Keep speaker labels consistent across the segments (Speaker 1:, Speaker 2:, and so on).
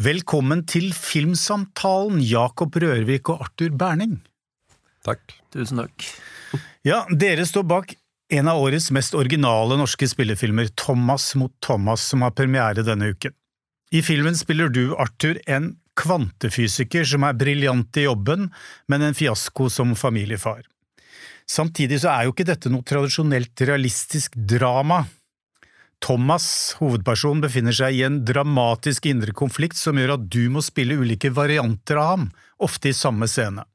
Speaker 1: Velkommen til Filmsamtalen, Jakob Rørvik og Arthur Berning.
Speaker 2: Takk.
Speaker 3: Tusen takk.
Speaker 1: Ja, dere står bak en av årets mest originale norske spillefilmer, Thomas mot Thomas, som har premiere denne uken. I filmen spiller du, Arthur, en kvantefysiker som er briljant i jobben, men en fiasko som familiefar. Samtidig så er jo ikke dette noe tradisjonelt realistisk drama. Thomas, hovedpersonen, befinner seg i en dramatisk indre konflikt som gjør at du må spille ulike varianter av ham, ofte i samme scene.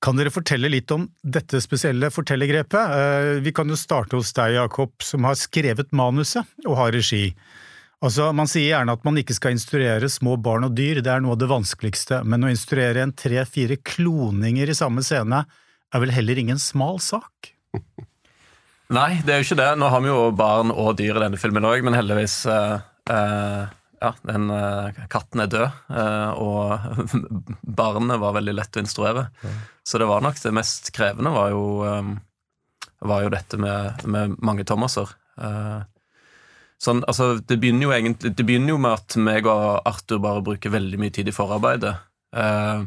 Speaker 1: Kan dere fortelle litt om dette spesielle fortellergrepet? Eh, Vi kan jo starte hos deg, Jakob, som har skrevet manuset og har regi. Altså, Man sier gjerne at man ikke skal instruere små barn og dyr, det er noe av det vanskeligste, men å instruere en tre–fire kloninger i samme scene er vel heller ingen smal sak?
Speaker 3: Nei, det er jo ikke det. Nå har vi jo barn og dyr i denne filmen òg, men heldigvis uh, uh, Ja, den uh, katten er død, og barnet var veldig lett å instruere. Så det var nok det mest krevende, var jo, um, var jo dette med, med mange Thomaser. Sånn, altså, det begynner jo egentlig Det begynner jo med at meg og Arthur bare bruker veldig mye tid i forarbeidet. Eh,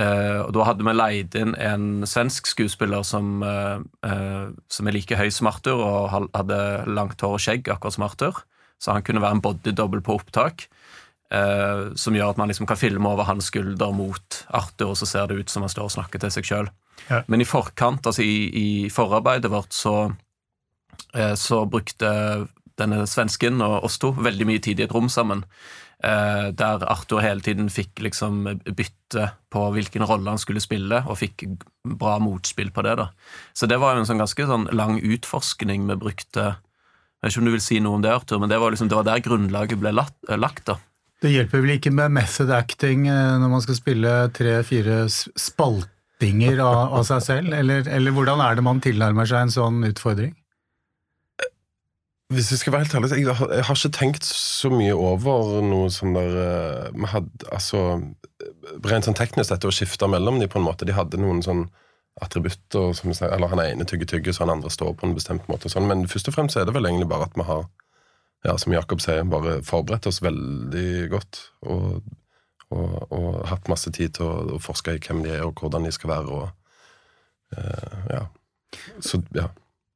Speaker 3: Eh, og Da hadde vi leid inn en svensk skuespiller som, uh, uh, som er like høy som Arthur og hadde langt hår og skjegg, akkurat som Arthur. Så han kunne være en bodydouble på opptak, som gjør at man liksom kan filme over hans skulder mot Arthur, og så ser det ut som han står og snakker til seg sjøl.
Speaker 1: Ja.
Speaker 3: Men i forkant, altså i, i forarbeidet vårt, så, så brukte denne svensken og oss to veldig mye tid i et rom sammen. Eh, der Arthur hele tiden fikk liksom bytte på hvilken rolle han skulle spille, og fikk bra motspill på det. da. Så det var jo en sånn ganske sånn lang utforskning vi brukte. Jeg vet ikke om du vil si noe om det, Arthur, men det var, liksom, det var der grunnlaget ble lagt. eh, lagt da.
Speaker 1: Det hjelper vel ikke med method acting eh, når man skal spille tre–fire spaltinger av, av seg selv, eller, eller hvordan er det man tilnærmer seg en sånn utfordring?
Speaker 2: Hvis jeg skal være helt ærlig, jeg har, jeg har ikke tenkt så mye over noe sånn der eh, Vi hadde altså Rent sånn teknisk, dette å skifte mellom de på en måte De hadde noen sånn attributter som Eller han ene tygger tygge, så han andre står på en bestemt måte. Sånn. Men først og fremst er det vel egentlig bare at vi har, ja, som Jakob sier, bare forberedt oss veldig godt. Og, og, og hatt masse tid til å, å forske i hvem de er, og hvordan de skal være. og uh, ja. Så ja.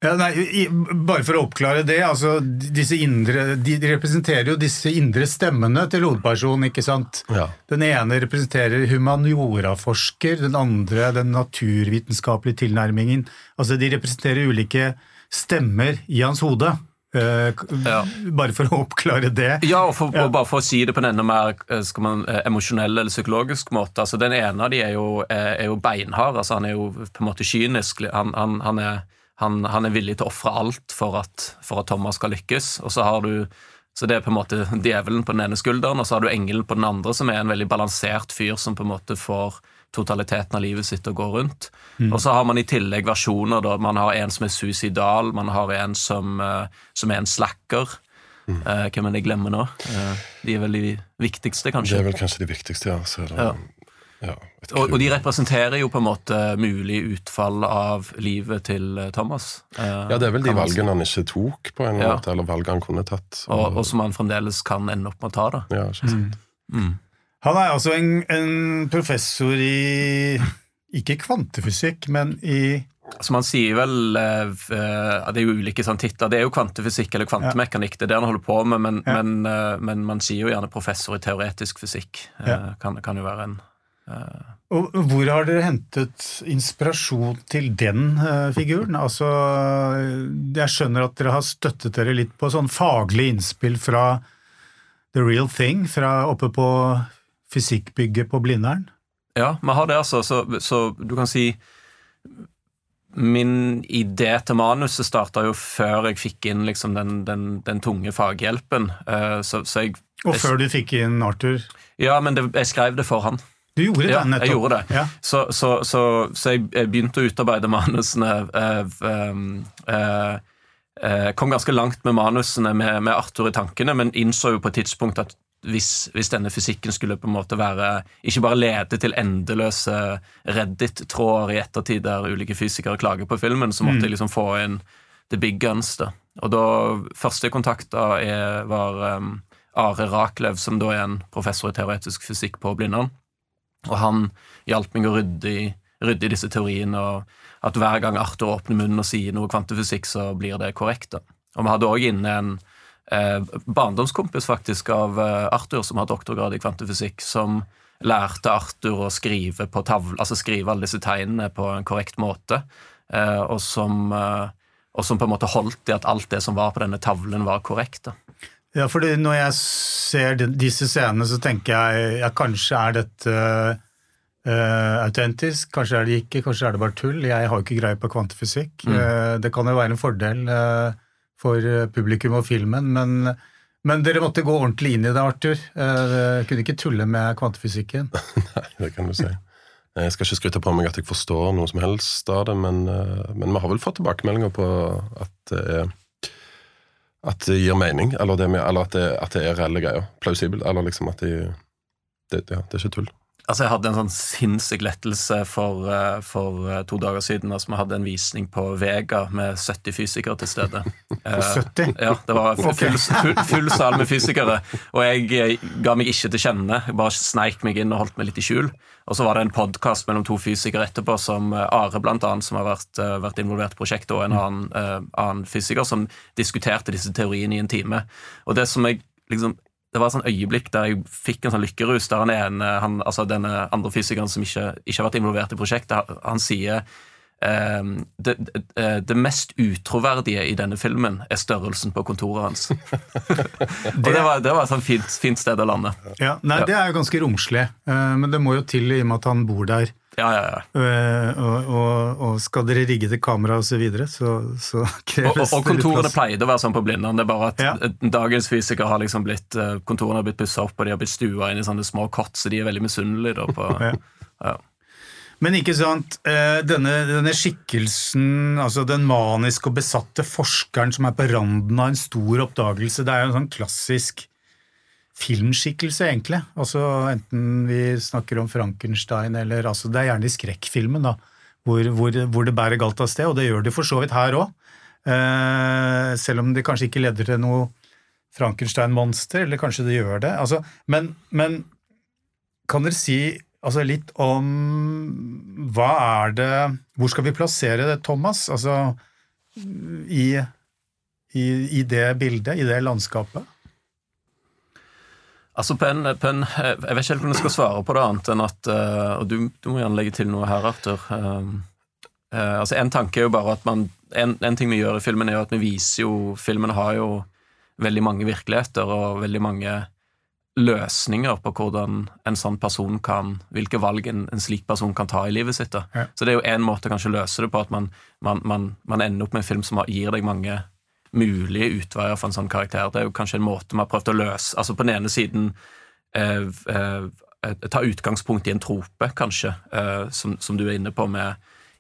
Speaker 1: Ja, nei, i, bare for å oppklare det, altså disse indre, de representerer jo disse indre stemmene til hovedpersonen, ikke sant?
Speaker 2: ja.
Speaker 1: Den ene representerer humanioraforsker, den andre den naturvitenskapelige tilnærmingen. Altså de representerer ulike stemmer i hans hode. Uh,
Speaker 3: Ja.
Speaker 1: Bare for å oppklare det.
Speaker 3: Ja, og, for,
Speaker 1: Ja.
Speaker 3: og bare for å si det på en enda mer eh, skal man, eh, emosjonell eller psykologisk måte altså Den ene av de er jo, er, er jo beinhard. altså Han er jo på en måte kynisk. Han, han, han, er, han, han er villig til å ofre alt for at, for at Thomas skal lykkes. Og så har du så det er på en måte djevelen på den ene skulderen, og så har du engelen på den andre, som er en veldig balansert fyr som på en måte får totaliteten av livet sitt å gå rundt. Og så har man i tillegg versjoner. da, Man har en som er suicidal, man har en som, eh, som er en slacker. Eh, hvem er det jeg glemmer nå? Uh, de er vel de viktigste,
Speaker 2: Det
Speaker 3: kanskje.
Speaker 2: er vel kanskje de viktigste, ja. Så er det,
Speaker 3: Ja.
Speaker 2: Ja,
Speaker 3: Og, og de representerer jo på en måte mulig utfall av livet til eh, Thomas. Eh,
Speaker 2: ja, det er vel de valgene han ikke tok, på en
Speaker 3: Ja.
Speaker 2: måte, eller valgene han kunne tatt.
Speaker 3: Og, og som han fremdeles kan ende opp med å ta. da.
Speaker 2: ja, ikke sant.
Speaker 3: Mm.
Speaker 1: Han er altså en, en professor i ikke kvantefysikk, men i
Speaker 3: Så man sier vel eh, eh, Det er jo ulike sånn titler. Det er jo kvantefysikk eller kvantemekanikk. Det er det han holder på med, men,
Speaker 1: Ja.
Speaker 3: men, eh, men man sier jo gjerne professor i teoretisk fysikk. Eh, Kan, kan jo være en
Speaker 1: Og hvor har dere hentet inspirasjon til den eh, figuren? Altså, jeg skjønner at dere har støttet dere litt på sånn faglig innspill fra The Real Thing, fra oppe på fysikkbygget på Blindern.
Speaker 3: Ja, vi har det, altså. Så, så du kan si Min idé til manuset starta jo før jeg fikk inn liksom den, den, den tunge faghjelpen. Eh, så, så jeg
Speaker 1: Og før du fikk inn Arthur.
Speaker 3: Ja, men det, jeg skrev det for han.
Speaker 1: Du gjorde det,
Speaker 3: Ja,
Speaker 1: nettopp.
Speaker 3: jeg gjorde det.
Speaker 1: Ja.
Speaker 3: Så, så, så, så jeg begynte å utarbeide manusene eh, um, eh, eh, Kom ganske langt med manusene med, med Arthur i tankene, men innså jo på et tidspunkt at hvis, hvis denne fysikken skulle på en måte være Ikke bare lede til endeløse Reddit-tråder i ettertid der ulike fysikere klager på filmen, så måtte jeg liksom få inn the big guns. da. Og da første jeg kontakta, var um, Are Raklev, som da er en professor i teoretisk fysikk på Blindern. Og han hjalp meg å rydde i, rydde i disse teoriene, og at hver gang Arthur åpner munnen og sier noe kvantefysikk, så blir det korrekt. da. Og vi hadde òg inne en eh, barndomskompis faktisk av eh, Arthur, som har doktorgrad i kvantefysikk, som lærte Arthur å skrive på tavle, altså skrive alle disse tegnene på en korrekt måte, eh, og, som, eh, og som på en måte holdt i at alt det som var på denne tavlen, var korrekt. da.
Speaker 1: Ja, for når jeg ser disse scenene, så tenker jeg ja, kanskje er dette uh, autentisk, kanskje er det ikke, kanskje er det bare tull. Jeg har jo ikke greie på kvantefysikk. Mm. Uh, det kan jo være en fordel uh, for publikum og filmen, men, men, dere måtte gå ordentlig inn i det, Arthur. kunne ikke tulle med kvantefysikken.
Speaker 2: Nei, det kan du si. Jeg skal ikke skryte på meg at jeg forstår noe som helst av det, men, men vi har vel fått tilbakemeldinger på at det er at det gir mening, eller, det med, eller at, det, at, det, er reelle greier. Plausibelt. Eller liksom at de det, ja, det er ikke tull.
Speaker 3: Altså, Jeg hadde en sånn sinnssyk lettelse for, eh, for, eh, to dager siden. altså Vi hadde en visning på Vega med 70 fysikere til stede.
Speaker 1: 70?
Speaker 3: Eh, ja, Det var full, full, full sal med fysikere. Og jeg ga meg ikke til kjenne. Jeg bare sneik meg inn og holdt meg litt i skjul. Og så var det en podkast mellom to fysikere etterpå, som Are, blant annet, som har vært, vært involvert i prosjektet, og en annen, uh, annen fysiker, som diskuterte disse teoriene i en time. Og det som jeg liksom det var et sånn øyeblikk der jeg fikk en sånn lykkerus. der han ene, han, altså Denne andre fysikeren som ikke, ikke, har vært involvert i prosjektet, han sier um, det, det, eh, det, mest utroverdige i denne filmen er størrelsen på kontoret hans. og det var, det var et sånn fint, fint, sted å lande.
Speaker 1: Ja, nei, Det er jo ganske romslig, eh, men det må jo til i og med at han bor der.
Speaker 3: Ja, ja, ja.
Speaker 1: Uh, og, og, og, skal dere rigge til kamera osv., så, videre, så så kreves
Speaker 3: og, og kontorene pleide å være sånn på Blindern. Det er bare at ja. dagens fysikere har liksom blitt uh, kontorene har blitt pussa opp, og de har blitt stua inn i sånne små kott, så de er veldig misunnelige. på, ja.
Speaker 1: Men ikke sant, uh, denne, denne, skikkelsen, altså den maniske og besatte forskeren som er på randen av en stor oppdagelse, det er jo en sånn klassisk filmskikkelse, egentlig. Altså Enten vi snakker om Frankenstein eller altså Det er gjerne i skrekkfilmen, da, hvor, hvor, hvor, det bærer galt av sted, og det gjør det for så vidt her òg. Eh, selv om det kanskje ikke leder til noe Frankenstein-monster, eller kanskje det gjør det. Altså, men, men, kan dere si altså, litt om hva er det Hvor skal vi plassere det, Thomas? Altså i, i, i det bildet, i det landskapet?
Speaker 3: Altså på en, på en, Jeg vet ikke helt hvordan jeg skal svare på det, annet enn at uh, Og du, du, må gjerne legge til noe her, Arthur. Uh, uh, altså En tanke er jo bare at man en, en, ting vi gjør i filmen, er jo at vi viser jo Filmen har jo veldig mange virkeligheter og veldig mange løsninger på hvordan en sånn person kan Hvilke valg en, en slik person kan ta i livet sitt. Ja. Så det er jo én måte kanskje å løse det på, at man, man, man, man ender opp med en film som gir deg mange mulige utveier for en sånn karakter. Det er jo kanskje en måte vi har prøvd å løse Altså på den ene siden eh, eh, ta utgangspunkt i en trope, kanskje, eh, som, som, du er inne på med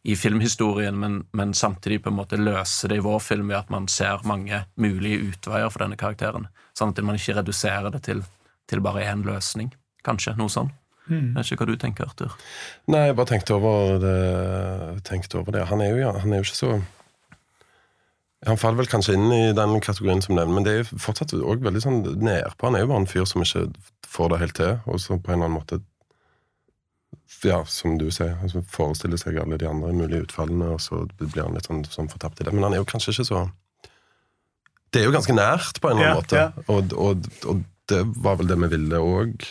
Speaker 3: i filmhistorien, men, men, samtidig på en måte løse det i vår film ved at man ser mange mulige utveier for denne karakteren. Sånn at man ikke reduserer det til, til bare én løsning. Kanskje. Noe sånn. Mm. Jeg vet ikke hva du tenker, Arthur.
Speaker 2: Nei, jeg bare tenkte over det. Tenkte over det. Han, er jo, han er jo ikke så han faller vel kanskje inn i den kategorien som nevner, men det er jo fortsatt også veldig sånn nedpå. Han er jo bare en fyr som ikke får det helt til, og så på en eller annen måte ja, som du sier, altså forestiller seg alle de andre mulige utfallene, og så blir han litt sånn, sånn fortapt i det. Men han er jo kanskje ikke så Det er jo ganske nært, på en eller annen ja, måte. Ja. Og, og, og, det var vel det vi ville òg.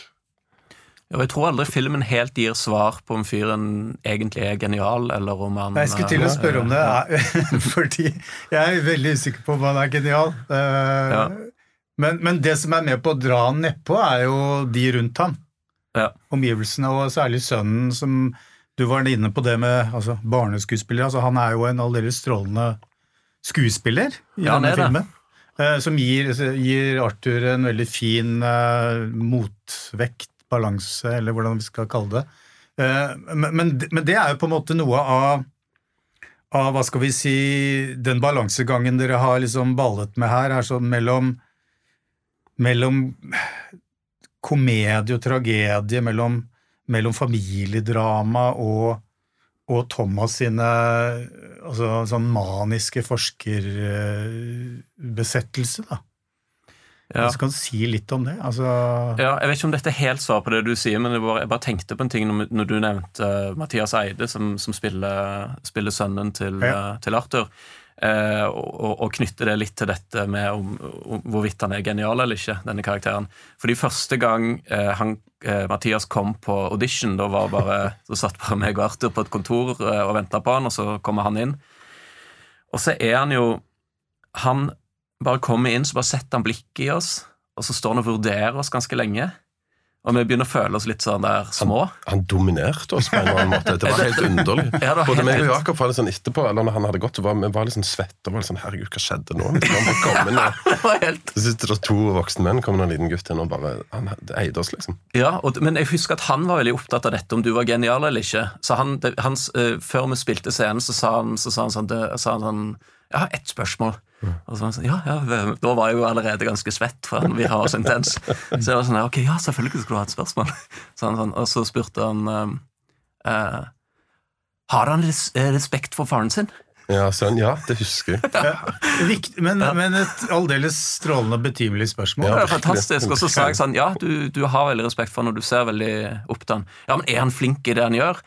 Speaker 3: Ja, jeg tror aldri filmen helt gir svar på om fyren egentlig er genial, eller om han
Speaker 1: Jeg skulle til å spørre om det, fordi jeg er veldig usikker på om han er genial. Eh, ja. Men, men, det som er med på å dra han nedpå, er jo de rundt ham. Ja. Omgivelsene, og særlig sønnen, som du var inne på det med altså, barneskuespillere. Altså, han er jo en aldeles strålende skuespiller i ja, denne filmen. Eh, som gir, gir, Arthur en veldig fin uh, motvekt balanse, eller hvordan vi skal kalle det. Men, men, men det er jo på en måte noe av, av hva skal vi si, den balansegangen dere har liksom ballet med her, er sånn mellom, mellom komedie og tragedie, mellom, mellom familiedrama og, og Thomas sine altså, sånn maniske forskerbesettelse, da.
Speaker 3: Ja.
Speaker 1: Så kan du si litt om det? Altså,
Speaker 3: Ja, jeg vet ikke om dette er helt svar på det du sier, men jeg bare, jeg bare tenkte på en ting når, når du nevnte uh, Mathias Eide, som, som spiller, spiller sønnen til,
Speaker 1: Ja.
Speaker 3: uh, til Arthur. Uh, og, og- knytte det litt til dette med om, om hvorvidt han er genial eller ikke, denne karakteren. Fordi første gang han, Mathias kom på audition, da var bare, så satt bare meg og Arthur på et kontor og venta på han, og så kommer han inn. Og så er han jo Han bare kommer inn, så bare setter han blikket i oss, og så står han og vurderer oss ganske lenge. Og vi begynner å føle oss litt sånn der små.
Speaker 2: Han dominerte oss på en eller annen måte. Det var helt underlig.
Speaker 3: Ja, var
Speaker 2: Både meg og. Jakob var litt sånn etterpå, eller når han hadde gått, så var vi var litt sånn svette og var litt sånn Herregud, hva skjedde nå? Han bare kom inn, og
Speaker 3: helt
Speaker 2: så sitter det to voksne menn, kommer en liten gutt inn og bare Han eide oss, liksom.
Speaker 3: Ja, og, men jeg husker at han var veldig opptatt av dette, om du var genial eller ikke. Så han, det, hans, uh, Før vi spilte scenen, så sa han, så sa han sånn, det, sa han sånn Jeg har ett spørsmål. Og så var han sånn, ja, ja, Da var jeg jo allerede ganske svett, for vi har så intens. Så jeg var sånn, ok, ja, selvfølgelig skal du ha et spørsmål. Så han, sånn, og så spurte han eh, eh, Har han eh, respekt for faren sin?
Speaker 2: Ja, sånn, ja, det husker jeg.
Speaker 1: Ja. men, men et aldeles strålende og betimelig spørsmål.
Speaker 3: Det
Speaker 2: Ja,
Speaker 3: fantastisk. Og så sa jeg sånn Ja, du, du har veldig respekt for han, og du ser veldig opp til han. Ja, men er han flink i det han gjør?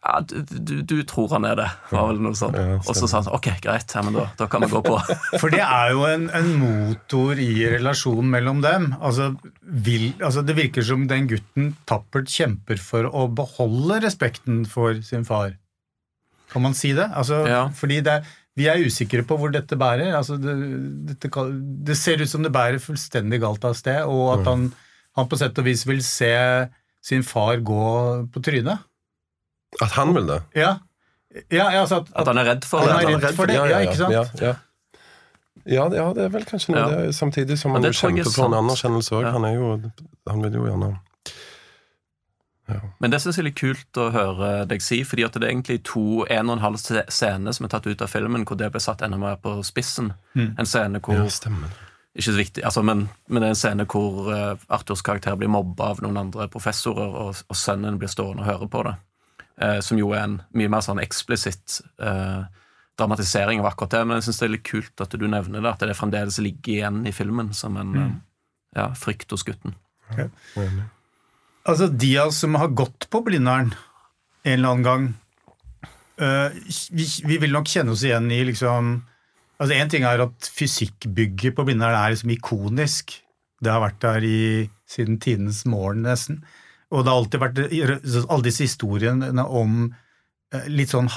Speaker 3: Ja, du, du, du tror han er det, var vel noe sånt.
Speaker 2: Ja,
Speaker 3: og så sa han sånn Ok, greit, ja, men da, da kan vi gå på.
Speaker 1: For det er jo en, en motor i relasjonen mellom dem. Altså, vil, altså Det virker som den gutten tappert kjemper for å beholde respekten for sin far. Kan man si det? Altså,
Speaker 3: Ja.
Speaker 1: Fordi det, vi er usikre på hvor dette bærer. Altså, det, dette, det ser ut som det bærer fullstendig galt av sted, og at han, han på sett og vis vil se sin far gå på trynet.
Speaker 2: At han vil det.
Speaker 1: Ja, ja altså at,
Speaker 3: At han er redd for
Speaker 1: Han
Speaker 3: det.
Speaker 1: er redd for det, ja, ikke sant?
Speaker 2: Ja, ja. Ja, det- ja, det er vel kanskje noe
Speaker 3: Ja.
Speaker 2: det, samtidig som han
Speaker 3: er
Speaker 2: kjemper for en anerkjennelse òg.
Speaker 3: Ja.
Speaker 2: Han Han vil jo gjerne
Speaker 3: Men det synes jeg er litt kult å høre deg si, fordi at det er egentlig to en og en halv scene som er tatt ut av filmen, hvor det ble satt enda mer på spissen.
Speaker 1: Mm.
Speaker 3: En scene hvor
Speaker 2: Ja, stemmer.
Speaker 3: ikke så viktig, altså, men, men det er en scene hvor eh, Arthurs karakter blir mobba av noen andre professorer, og, og sønnen blir stående og høre på det. Eh, som jo er en mye mer sånn eksplisitt eh, dramatisering av akkurat det. Men jeg syns det er litt kult at du nevner det, at det fremdeles ligger igjen i filmen som en mm. ja, frykt hos gutten.
Speaker 1: Altså, de av oss som har gått på Blindern en eller annen gang, uh, vi, vi vil nok kjenne oss igjen i liksom Altså, Én ting er at fysikkbygget på Blindern er liksom ikonisk. Det har vært der i, siden tidenes morgen, nesten. Og det har alltid vært alle disse historiene om eh, litt sånn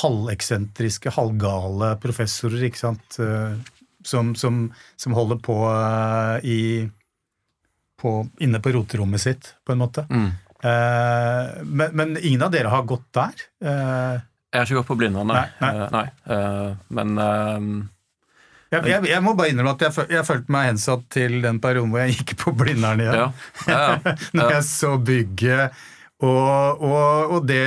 Speaker 1: halveksentriske, halvgale professorer, ikke sant, eh, som, som, som holder på eh, i på, inne på roterommet sitt, på en måte.
Speaker 3: Mm.
Speaker 1: Eh, men, men ingen av dere har gått der? Eh,
Speaker 3: Jeg har ikke gått på Blindern, nei.
Speaker 1: Nei, nei.
Speaker 3: Eh, nei. Men
Speaker 1: jeg, jeg, jeg må bare innrømme at jeg, føl- jeg følte meg hensatt til den perioden hvor jeg gikk på Blindern igjen.
Speaker 3: ja. ja, ja.
Speaker 1: Når jeg så bygget, og, og, og det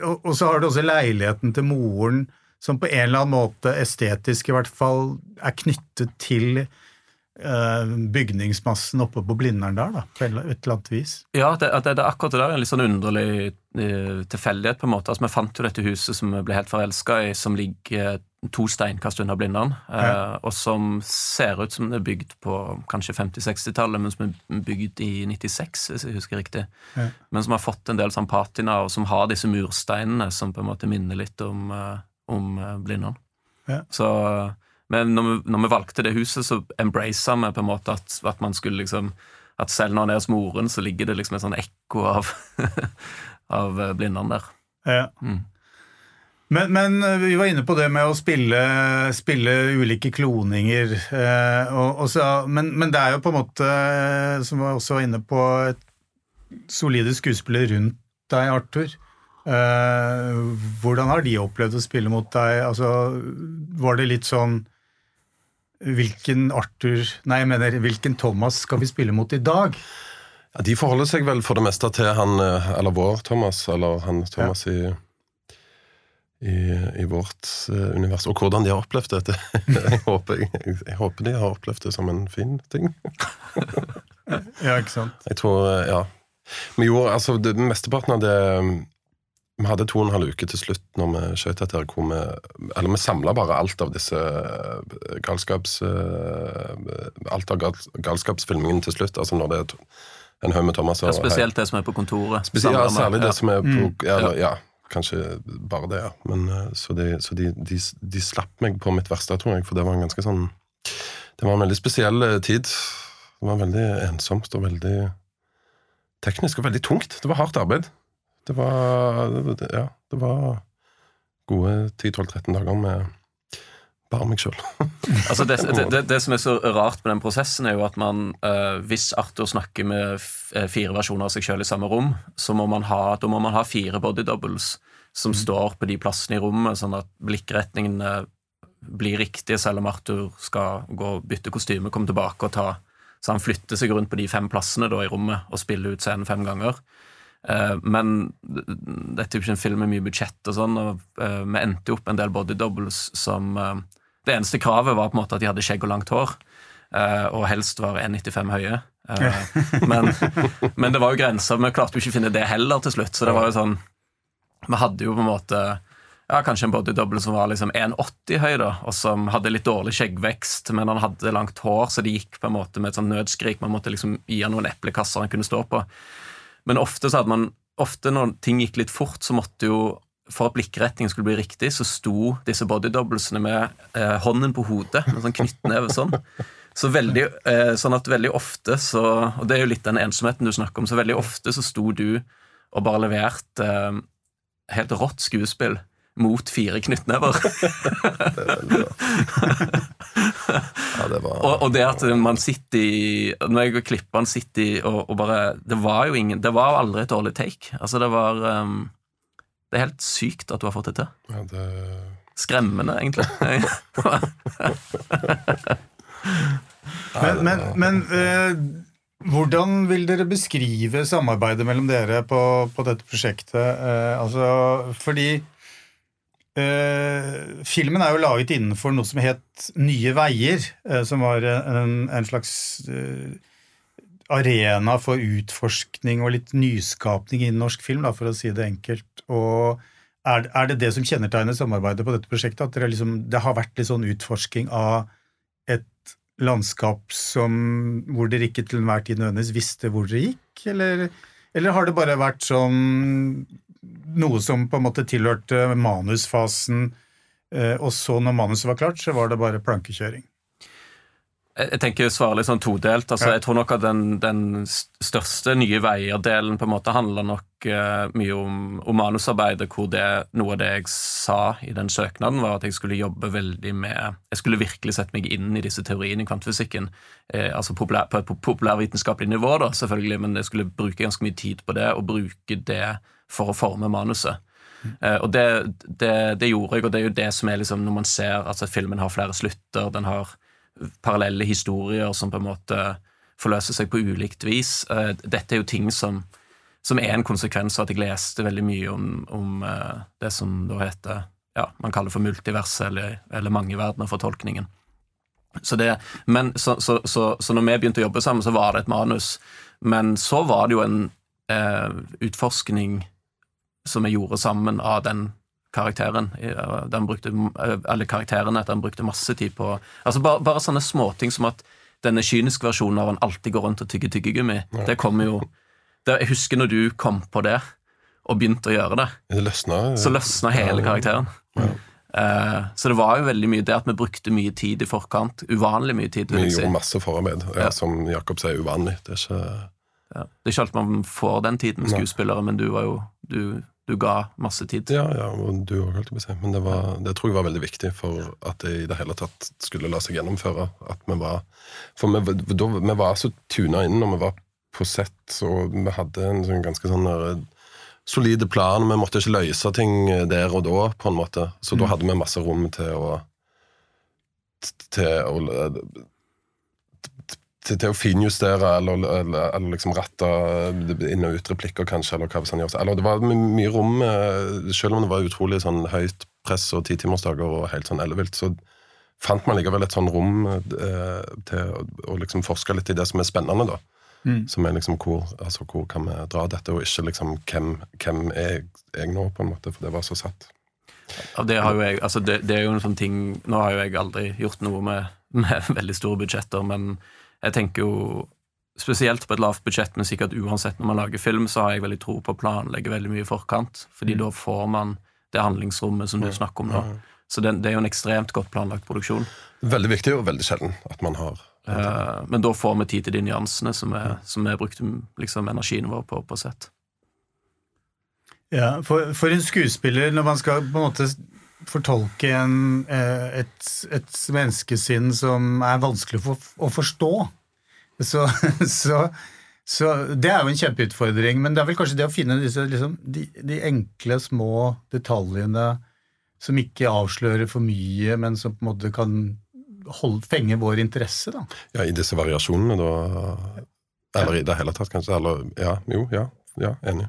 Speaker 1: og, så har du også leiligheten til moren, som på en eller annen måte estetisk i hvert fall er knyttet til uh, bygningsmassen oppe på Blindern der, da, på et eller annet vis.
Speaker 3: Ja, det, det, det, akkurat det der er en litt sånn underlig uh, tilfeldighet. på en måte. Altså, Vi fant jo dette huset som vi ble helt forelska i, som ligger to steinkast unna Blindern. Eh,
Speaker 1: Ja.
Speaker 3: Og som ser ut som det er bygd på kanskje 50-60-tallet, men som er bygd i 96, hvis jeg husker riktig.
Speaker 1: Ja.
Speaker 3: Men som har fått en del sånn patina, og som har disse mursteinene som på en måte minner litt om, eh, om eh, Blindern.
Speaker 1: Ja.
Speaker 3: Så men når vi, når vi valgte det huset, så embracet vi på en måte at, at man skulle liksom At selv når han er hos moren, så ligger det liksom et sånn ekko av, av eh, Blindern der.
Speaker 1: Ja.
Speaker 3: Mm.
Speaker 1: Men, men eh, vi var inne på det med å spille, spille ulike kloninger. Eh, og, og så, men, men det er jo på en måte, eh, som vi også var inne på, et solide skuespillere rundt deg, Arthur. Eh, hvordan har de opplevd å spille mot deg? Altså, var det litt sånn Hvilken Arthur Nei, jeg mener, hvilken Thomas skal vi spille mot i dag?
Speaker 2: Ja, de forholder seg vel for det meste til han, eller vår Thomas, eller han Thomas i, i, i vårt eh, univers. Og hvordan de har opplevd det. det jeg, håper, jeg, jeg håper de har opplevd det som en fin ting.
Speaker 1: Ja, ikke sant?
Speaker 2: Jeg tror, eh, ja. Vi gjorde, altså, det, Mesteparten av det vi hadde to og en halv uke til slutt når vi skjøt dette, hvor vi Eller vi samla bare alt av disse eh, galskaps... Alt av gal, galskapsfilmingen til slutt. Altså når det er en haug med Thomas og
Speaker 3: Ja, spesielt det som er på kontoret.
Speaker 2: Spesielt, ja, særlig det
Speaker 3: ja.
Speaker 2: som er på ja, eller, ja, kanskje bare det, ja. Men, eh, så de, så de, de, de slapp meg på mitt verste, tror jeg, for det var en ganske sånn Det var en veldig spesiell eh, tid. Det var veldig ensomt og veldig teknisk og veldig tungt. Det var hardt arbeid. Det var det- Ja, det var gode 10-12-13 dager med bare meg sjøl.
Speaker 3: Altså det, det, det, som er så rart med den prosessen, er jo at man, eh, hvis Arthur snakker med eh, fire versjoner av seg sjøl i samme rom, så må man ha, må man ha fire body doubles som står på de plassene i rommet, sånn at blikkretningen eh, blir riktige, selv om Arthur skal gå og bytte kostyme, komme tilbake og ta Så han flytter seg rundt på de fem plassene da i rommet og spiller ut scenen fem ganger. Eh, Men dette er jo ikke en film med mye budsjett og sånn, og eh, vi endte jo opp en del body doubles som Det eneste kravet var på en måte at de hadde skjegg og langt hår, eh, og helst var 1,95 høye. Eh, Men, men det var jo grenser. Vi klarte jo ikke å finne det heller til slutt, så det var jo sånn Vi hadde jo på en måte ja, kanskje en bodydouble som var liksom 1,80 høy, da, og som hadde litt dårlig skjeggvekst, men han hadde langt hår, så det gikk på en måte med et sånn nødskrik. Man måtte liksom gi han noen eplekasser han kunne stå på. Men ofte så hadde man Ofte når ting gikk litt fort, så måtte jo For at blikkretningen skulle bli riktig, så sto disse bodydoublesene med eh, hånden på hodet, med sånn knyttneve sånn. Så veldig, eh, sånn at veldig ofte så Og det er jo litt den ensomheten du snakker om, så veldig ofte så sto du og bare leverte eh, helt rått skuespill mot fire knyttnever.
Speaker 2: Ja, det var
Speaker 3: Og, og det at man sitter i Når jeg klipper han sitter i og, og bare Det var jo ingen Det var aldri et dårlig take. Altså, det var um, Det er helt sykt at du har fått det til.
Speaker 2: ja, det,
Speaker 3: Skremmende, egentlig.
Speaker 1: Men, men, men eh, hvordan vil dere beskrive samarbeidet mellom dere på, på dette prosjektet? Eh, altså, fordi eh, filmen er jo laget innenfor noe som het Nye veier, eh, som var en, en slags eh, arena for utforskning og litt nyskapning innen norsk film, da, for å si det enkelt. Og er, er det det som kjennetegner samarbeidet på dette prosjektet? At det, liksom, det har vært litt sånn utforsking av et landskap som, hvor dere ikke til enhver tid nødvendigvis visste hvor dere gikk? Eller, eller har det bare vært sånn noe som på en måte tilhørte manusfasen, eh, og så når manuset var klart, så var det bare plankekjøring?
Speaker 3: Jeg tenker svare litt sånn todelt. Altså,
Speaker 1: Ja.
Speaker 3: Jeg tror nok at den, den største Nye Veier-delen på en måte handler nok uh, mye om, om manusarbeidet, hvor det, noe av det jeg sa i den søknaden, var at jeg skulle jobbe veldig med Jeg skulle virkelig sette meg inn i disse teoriene i kvantefysikken. Eh, altså populær, på et pop- populærvitenskapelig nivå, da, selvfølgelig, men jeg skulle bruke ganske mye tid på det, og bruke det for å forme manuset. Uh, og det, det, det gjorde jeg, og det er jo det som er liksom når man ser at filmen har flere slutter, den har parallelle historier som på en måte forløser seg på ulikt vis. Eh, Dette er jo ting som, som er en konsekvens av at jeg leste veldig mye om, om eh, det som da heter ja, man kaller for multiverset eller, eller mangeverdener-fortolkningen. Så, det, men, så, så, så, så når vi begynte å jobbe sammen, så var det et manus. Men så var det jo en eh, utforskning som vi gjorde sammen av den karakteren. eh, brukte, eller karakterene, at han brukte masse tid på Altså Bare, bare sånne småting som at denne kyniske versjonen av han alltid går rundt og tygger tyggegummi, det kommer jo det, Jeg husker når du kom på det, og begynte å gjøre det,
Speaker 2: det løsna.
Speaker 3: så løsna hele karakteren. Eh, så det var jo veldig mye det at vi brukte mye tid i forkant. Uvanlig mye tid,
Speaker 2: Vi
Speaker 3: vil si.
Speaker 2: gjorde masse forarbeid, ja,
Speaker 3: Ja.
Speaker 2: som Jakob sier, uvanlig. Det er ikke
Speaker 3: Ja. Det er ikke alt man får den tiden med skuespillere, men du var jo Du, du ga masse tid.
Speaker 2: Ja, ja, og du òg, holdt jeg på å si. Men det, var, det tror jeg var veldig viktig for at det i det hele tatt skulle la seg gjennomføre. At vi var For vi, da, vi var så tuna inn når vi var på sett, og vi hadde en sånn ganske sånn der, solide plan. Vi måtte ikke løse ting der og da, på en måte. Så da hadde vi masse rom til å til å til, til å finjustere eller, eller, eller liksom rette inn- og utreplikker, kanskje. Eller hva hvis han gjør Eller det var mye rom, eh, selv om det var utrolig sånn høyt press og titimersdager og helt sånn ellevilt, så fant man likevel et sånn rom eh, til å, å liksom forske litt i det som er spennende, da. Som er liksom hvor, altså, hvor kan vi dra dette, og ikke liksom hvem, hvem er jeg nå, på en måte, for det var så satt.
Speaker 3: Ja, det, har jo jeg, altså det, det er jo en sånn ting Nå har jo jeg aldri gjort noe med, med veldig store budsjetter, men jeg tenker jo Spesielt på et lavt budsjett, men sikkert uansett når man lager film, så har jeg veldig tro på å planlegge veldig mye i forkant. Fordi da får man det handlingsrommet som du snakker om nå. Så det, det er jo en ekstremt godt planlagt produksjon.
Speaker 2: Veldig viktig og veldig sjelden at man har
Speaker 3: Eh, men da får vi tid til de nyansene som vi som vi brukte liksom, energien vår på på sett.
Speaker 1: Ja, for, for en skuespiller, når man skal på en måte fortolke en, eh, et, et menneskesinn som er vanskelig for, å forstå, så, så, så Det er jo en kjempeutfordring, men det er vel kanskje det å finne disse, liksom, de, de enkle, små detaljene som ikke avslører for mye, men som på en måte kan holde, fenge vår interesse. da.
Speaker 2: Ja, i disse variasjonene, da. Eller i det hele tatt, kanskje. Eller ja, jo, ja. Ja, enig.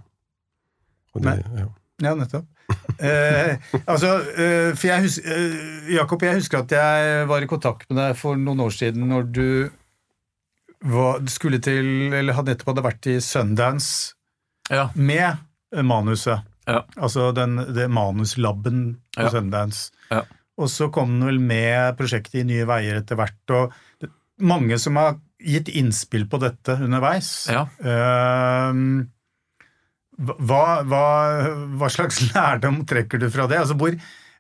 Speaker 2: De, ja.
Speaker 1: Ja, nettopp. Eh, altså, eh, for jeg husker, eh, Jakob, jeg husker at jeg var i kontakt med deg for noen år siden når du var, skulle til, eller hadde nettopp hadde vært i Sundance
Speaker 3: Ja.
Speaker 1: med manuset.
Speaker 3: Ja.
Speaker 1: Altså den, det manuslaben på
Speaker 3: Ja.
Speaker 1: Sundance.
Speaker 3: Ja.
Speaker 1: Og så kom den vel med prosjektet i Nye Veier etter hvert. og det, mange som har gitt innspill på dette underveis.
Speaker 3: Ja.
Speaker 1: Ehm, hva, hva, hva slags lærdom trekker du fra det? Altså hvor,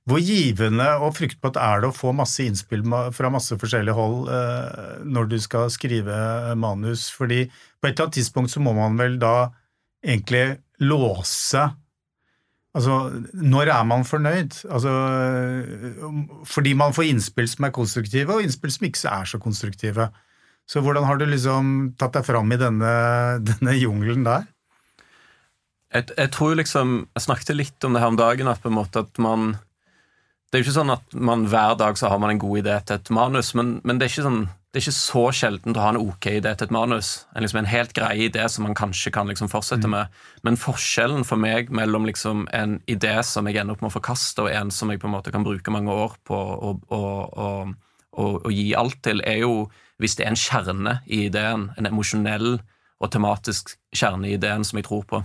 Speaker 1: hvor givende og fruktbart er det å få masse innspill fra masse forskjellige hold eh, når du skal skrive manus? Fordi på et eller annet tidspunkt så må man vel da egentlig låse Altså, når er man fornøyd? Altså, fordi man får innspill som er konstruktive, og innspill som ikke er så konstruktive. Så hvordan har du liksom tatt deg fram i denne, denne jungelen der?
Speaker 3: Jeg, jeg tror liksom Jeg snakket litt om det her om dagen, at på en måte at man Det er jo ikke sånn at man hver dag så har man en god idé til et manus, men, men det er sånn det er ikke så sjeldent å ha en ok idé til et manus. En, liksom en helt grei idé som man kanskje kan liksom fortsette med. Men forskjellen for meg mellom liksom en idé som jeg ender opp med å forkaste, og en som jeg på en måte kan bruke mange år på å, å, å, å gi alt til, er jo hvis det er en kjerne i ideen, en emosjonell og tematisk kjerne i ideen som jeg tror på.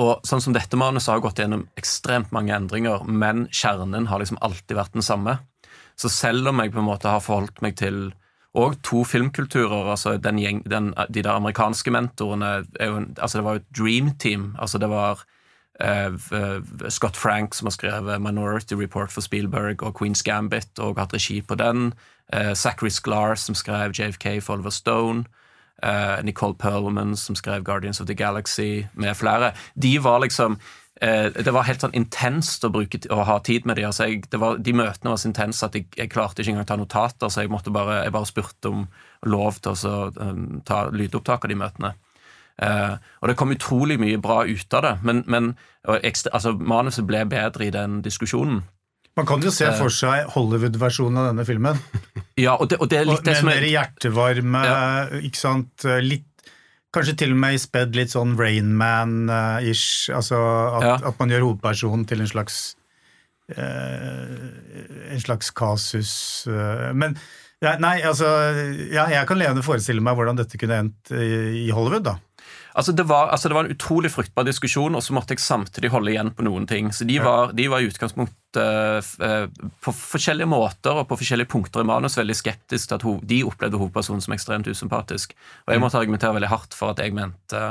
Speaker 3: Og sånn som dette manuset har gått gjennom ekstremt mange endringer, men kjernen har liksom alltid vært den samme. Så selv om jeg på en måte har forholdt meg til og to filmkulturer, altså den gjeng, den, de der amerikanske mentorene jo, altså Det var jo et dream team. altså Det var eh, Scott Frank som har skrevet Minority Report for Spielberg og Queen's Gambit og hatt regi på den. Eh, Zachary Sklar som skrev JFK for Oliver Stone. Eh, Nicole Perlman som skrev Guardians of the Galaxy, med flere. De var liksom eh, Det var helt sånn intenst å, bruke, å ha tid med dem. Altså de møtene var så intense at jeg, jeg klarte ikke engang å ta notater, så jeg bare, jeg bare spurte om lov til å um, ta lydopptak av de møtene. Uh, og det kom utrolig mye bra ut av det, men, men ekstra, altså, manuset ble bedre i den diskusjonen.
Speaker 1: Man kan jo se for seg Hollywood-versjonen av denne filmen.
Speaker 3: Ja, og det, og det er
Speaker 1: Og
Speaker 3: litt det
Speaker 1: Med mer
Speaker 3: hjertevarme,
Speaker 1: hjertevarme, ikke sant. Litt Kanskje til og med spedd litt sånn Rainman-ish. Altså at,
Speaker 3: Ja.
Speaker 1: at man gjør hovedpersonen til en slags eh, En slags kasus. eh, men Nei, altså ja, Jeg kan levende forestille meg hvordan dette kunne endt i, i Hollywood, da.
Speaker 3: Altså det, var, altså det var en utrolig fruktbar diskusjon, og så måtte jeg samtidig holde igjen på noen ting. Så de var, de var i utgangspunktet eh, på forskjellige måter og på forskjellige punkter i manus veldig skeptiske til at de opplevde hovedpersonen som ekstremt usympatisk. Og jeg måtte argumentere veldig hardt for at jeg mente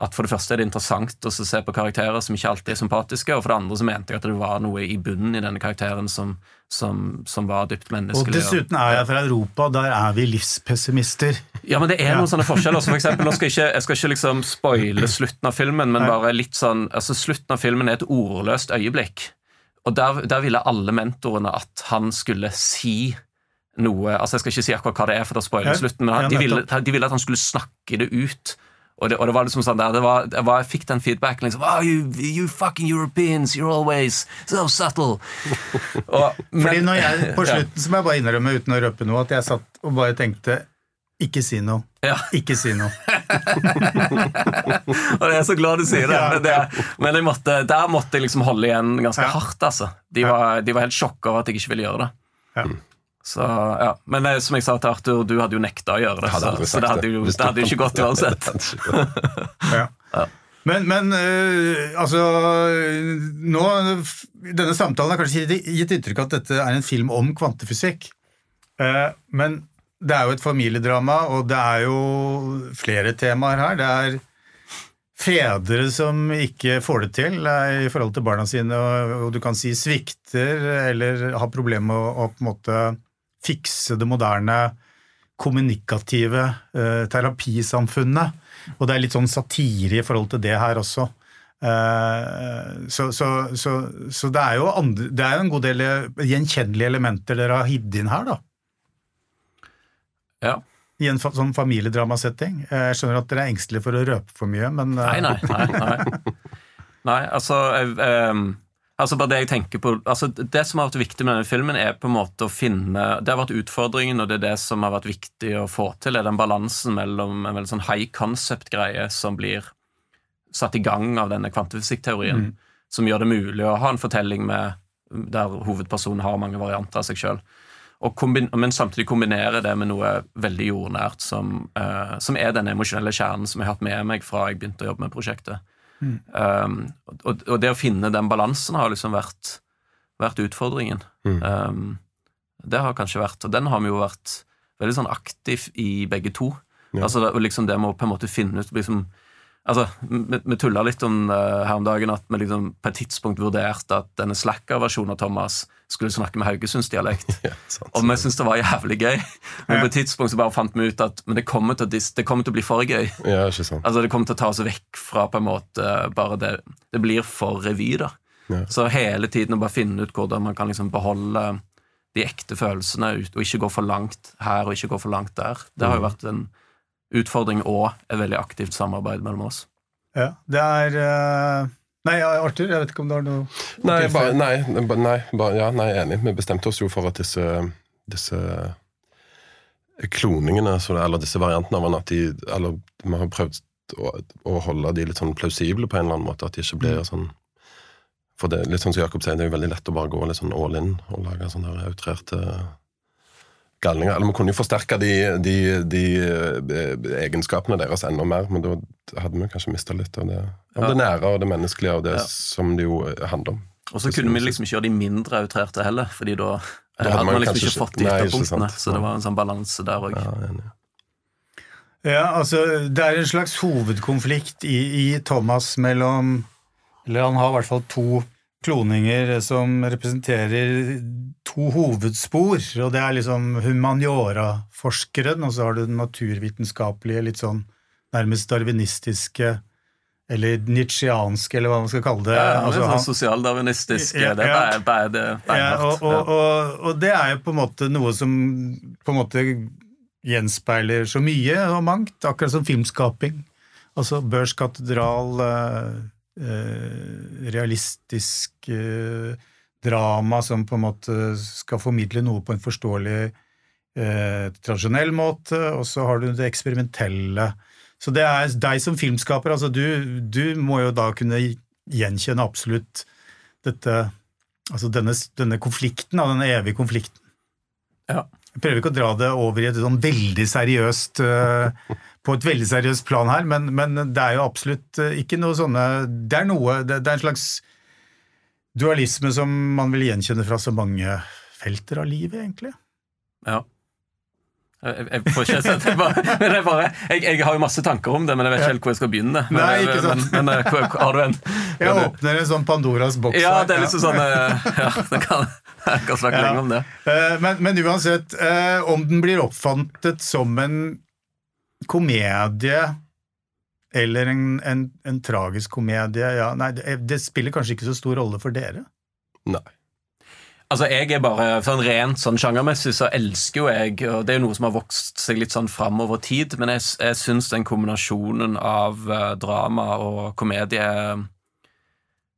Speaker 3: at for det første er det interessant å se på karakterer som ikke alltid er sympatiske, og for det andre så mente jeg at det var noe i bunnen i denne karakteren som, som, som var dypt menneskelig.
Speaker 1: Og dessuten er jeg fra Europa, der er vi livspessimister.
Speaker 3: Ja, men det er noen sånne forskjeller. Så for eksempel, nå skal jeg, ikke, jeg skal ikke liksom spoile slutten av filmen, men bare litt sånn altså Slutten av filmen er et ordløst øyeblikk. Og der, der ville alle mentorene at han skulle si noe altså Jeg skal ikke si akkurat hva det er, for da spoiler jeg slutten, men han, de, ville, de ville at han skulle snakke det ut. Og det, og det var liksom sånn der, det var, det var, Jeg fikk den feedbacken liksom oh, you, you fucking Europeans, you're always so subtle. Og,
Speaker 1: Fordi når jeg, På
Speaker 3: Ja.
Speaker 1: slutten så må jeg bare innrømme uten å røpe noe, at jeg satt og bare tenkte ikke si noe.
Speaker 3: Ja.
Speaker 1: Ikke si noe.
Speaker 3: Og jeg er så glad du sier det. Men, det, men jeg måtte, der måtte jeg liksom holde igjen ganske
Speaker 1: Ja.
Speaker 3: hardt. altså. De var, de var helt sjokka over at jeg ikke ville gjøre det.
Speaker 1: Ja.
Speaker 3: Så, ja. Men eh, som jeg sa til Arthur, du hadde jo nekta å gjøre det. Så, så det hadde jo, det hadde jo ikke gått uansett.
Speaker 1: Ja.
Speaker 3: Ja.
Speaker 1: Men, men øh, altså nå, Denne samtalen har kanskje gitt- inntrykk av at dette er en film om kvantefysikk. Eh, men det er jo et familiedrama, og det er jo flere temaer her. Det er fedre som ikke får det til eh, i forhold til barna sine, og, og du kan si svikter eller har problemer med å, å på en måte fikse det moderne kommunikative uh, terapisamfunnet. Og det er litt sånn satire i forhold til det her også. Eh, så, så, så, så det er jo andre, det er jo en god del gjenkjennelige elementer dere har hidd inn her, da.
Speaker 3: Ja.
Speaker 1: I en fa sånn familiedramasetting. Jeg skjønner at dere er engstelige for å røpe for mye, men eh,
Speaker 3: Nei, nei. nei, nei. nei altså, jeg, altså bare Det jeg tenker på altså Det som har vært viktig med denne filmen, er på en måte å finne Det har vært utfordringen, og det er det som har vært viktig å få til, er den balansen mellom en veldig sånn high concept-greie som blir satt i gang av denne kvantefysikkteorien, som gjør det mulig å ha en fortelling med, der hovedpersonen har mange varianter av seg sjøl. Men samtidig kombinere det med noe veldig jordnært, som, uh, som er den emosjonelle kjernen som jeg har hatt med meg fra jeg begynte å jobbe med prosjektet. Um, og, og det å finne den balansen har liksom vært, vært utfordringen. Um, det har kanskje vært, og den har vi jo vært veldig sånn aktiv i begge to.
Speaker 2: Ja.
Speaker 3: Altså liksom det med å på en måte finne ut liksom, Altså, Vi, vi tulla litt om uh, her om dagen at vi liksom på et tidspunkt vurderte at denne Slacker-versjonen av Thomas skulle snakke med haugesundsdialekt.
Speaker 2: Ja, sant.
Speaker 3: Og vi syntes det var jævlig gøy. Men
Speaker 1: Ja.
Speaker 3: på et tidspunkt så bare fant vi ut at men det kommer til det kommer til å bli for gøy.
Speaker 2: Ja, ikke sant.
Speaker 3: Altså Det kommer til å ta oss vekk fra på en måte bare det Det blir for revy, da.
Speaker 2: Ja.
Speaker 3: Så hele tiden å bare finne ut hvordan man kan liksom beholde de ekte følelsene ut, og ikke gå for langt her og ikke gå for langt der. Det har jo vært en utfordring og et veldig aktivt samarbeid mellom oss.
Speaker 1: ja, det er eh, Nei, Arthur, jeg vet ikke om du har noe
Speaker 2: Nei,
Speaker 1: ba,
Speaker 2: bare, nei, ba- nei, bare, ja, nei, enig. Vi bestemte oss jo for at disse, disse kloningene, så det, eller disse variantene av at de Eller vi har prøvd å, å holde de litt sånn plausible på en eller annen måte, at de ikke blir sånn For det er litt sånn som Jakob sier, det er jo veldig lett å bare gå litt sånn all in og lage sånne her outrerte galninger. Eller vi kunne jo forsterke de, de, de eh, egenskapene deres enda mer, men da hadde vi kanskje mista litt av det, av det nære og det menneskelige og det
Speaker 3: Ja.
Speaker 2: som det jo handler om.
Speaker 3: Og så kunne vi liksom ikke gjøre de mindre outrerte heller, fordi da,
Speaker 2: Da
Speaker 3: hadde
Speaker 2: hadde man
Speaker 3: man liksom ikke fått de ytterpunktene. Så det var en sånn balanse der òg.
Speaker 2: Ja.
Speaker 1: Ja, altså Det er en slags hovedkonflikt i, i Thomas mellom Eller han har i hvert fall to kloninger som representerer to hovedspor. og Det er liksom humaniora-forskeren, og så har du den naturvitenskapelige, litt sånn nærmest darwinistiske eller nitsjianske, eller hva man skal kalle det.
Speaker 3: Ja,
Speaker 1: Altså,
Speaker 3: sånn
Speaker 1: han-
Speaker 3: sosialdarwinistisk
Speaker 1: Ja,
Speaker 3: Det er bare, det
Speaker 1: ja, og, og, og, og det er jo på en måte noe som på en måte gjenspeiler så mye og mangt, akkurat som filmskaping. Altså Børskatedral, eh, realistisk eh, drama som på en måte skal formidle noe på en forståelig, eh, tradisjonell måte, og så har du det eksperimentelle. Så det er deg som filmskaper, altså du, du må jo da kunne gjenkjenne absolutt dette Altså denne, denne konflikten, denne evige konflikten.
Speaker 3: Ja.
Speaker 1: Jeg prøver ikke å dra det over i et sånn veldig seriøst eh, På et veldig seriøst plan her, men, men det er jo absolutt eh, ikke noe sånne Det er noe Det, det er en slags dualisme som man vil gjenkjenne fra så mange felter av livet, egentlig.
Speaker 3: Ja. Jeg, jeg får ikke sett det bare, men det bare, jeg, jeg har jo masse tanker om det, men jeg vet ikke helt hvor jeg skal begynne. Men,
Speaker 1: Nei, ikke sant.
Speaker 3: Men, men, eh, hvor- har du en
Speaker 1: Jeg åpner en sånn Pandoras boks
Speaker 3: Ja, det er liksom sånn eh, Ja, det kan, jeg kan snakke
Speaker 1: Ja.
Speaker 3: lenge om det.
Speaker 1: Eh, Men, men uansett, eh, om den blir oppfattet som en komedie eller en, en, en tragisk komedie, ja, nei, det, det spiller kanskje ikke så stor rolle for dere?
Speaker 2: Nei.
Speaker 3: Altså, jeg er bare sånn Rent sånn sjangermessig så elsker jo jeg og Det er jo noe som har vokst seg litt sånn fram over tid, men jeg, jeg syns den kombinasjonen av uh, drama og komedie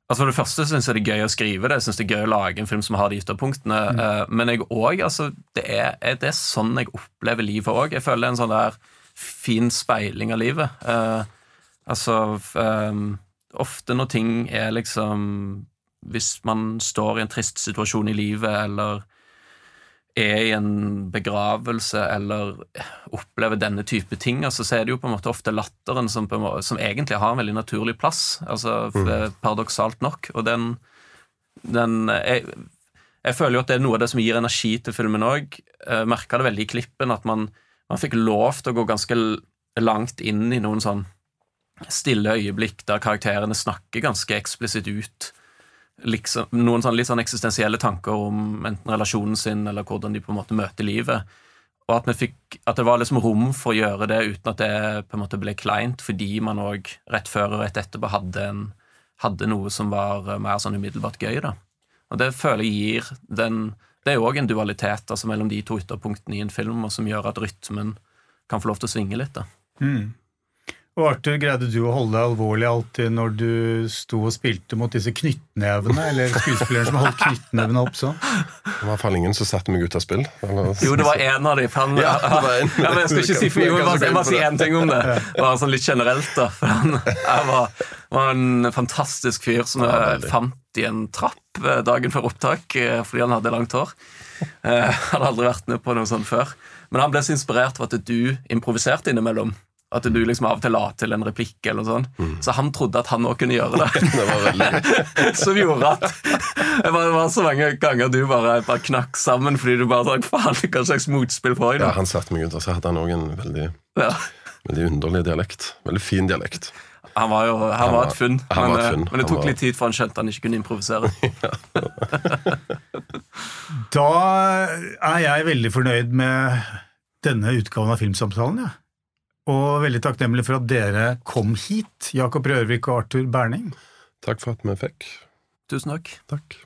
Speaker 3: Altså For det første syns jeg det er gøy å skrive det. Jeg synes det er gøy å lage en film som har de ytterpunktene. eh, men jeg òg altså, det, er, det er sånn jeg opplever livet òg. Jeg føler er en sånn der fin speiling av livet. Uh, altså eh, Ofte når ting er liksom hvis man står i en trist situasjon i livet, eller er i en begravelse eller opplever denne type ting, altså, så er det jo på en måte ofte latteren som, måte, som egentlig har en veldig naturlig plass. altså
Speaker 2: Mm.
Speaker 3: Paradoksalt nok. Og den, den jeg, jeg føler jo at det er noe av det som gir energi til filmen òg. Jeg merka det veldig i klippen, at man, man fikk lov til å gå ganske langt inn i noen sånn stille øyeblikk der karakterene snakker ganske eksplisitt ut liksom, noen sånn litt sånn eksistensielle tanker om enten relasjonen sin eller hvordan de på en måte møter livet. Og at, fikk, at det var liksom rom for å gjøre det uten at det på en måte ble kleint, fordi man òg rett før og rett etterpå hadde, en, hadde noe som var mer sånn umiddelbart gøy. da. Og det føler jeg gir den Det er jo òg en dualitet altså mellom de to ytterpunktene i en film, og som gjør at rytmen kan få lov til å svinge litt. da.
Speaker 1: Mm. Og Arthur, greide du å holde deg alvorlig alltid når du sto og spilte mot disse knyttnevene, eller skuespilleren som holdt knyttnevene opp sånn?
Speaker 2: Det var i hvert fall ingen som satte meg ut av spill. Eller-
Speaker 3: Jo, det var en av de. fem.
Speaker 2: Ja,
Speaker 3: men jeg skal ikke si for jo, jeg bare, jeg bare si én ting om det. Bare sånn litt generelt, da. For han var, var en fantastisk fyr som jeg fant i en trapp eh, dagen før opptak eh, fordi han hadde langt hår. Jeg hadde aldri vært med på noe sånt før. Men han ble så inspirert av at du improviserte innimellom. At du liksom av og til la til en replikk, eller noe sånt. Så han trodde at han òg kunne gjøre det.
Speaker 2: Det var veldig.
Speaker 3: Som gjorde at det var, var så mange ganger du bare, bare knakk sammen fordi du bare tenkte faen, hva slags motspill får jeg
Speaker 2: Ja, han satte meg ut, og så hadde han òg en veldig,
Speaker 3: Ja.
Speaker 2: veldig underlig dialekt. Veldig fin dialekt.
Speaker 3: Han var jo han var et funn,
Speaker 2: han
Speaker 3: men,
Speaker 2: var et
Speaker 3: eh,
Speaker 2: funn.
Speaker 3: men det tok
Speaker 2: var-
Speaker 3: litt tid før han skjønte han ikke kunne improvisere.
Speaker 1: Da er jeg veldig fornøyd med denne utgaven av Filmsamtalen, ja. Og veldig takknemlig for at dere kom hit, Jakob Rørvik og Arthur Berning.
Speaker 2: Takk for at vi fikk.
Speaker 3: Tusen takk.
Speaker 2: Takk.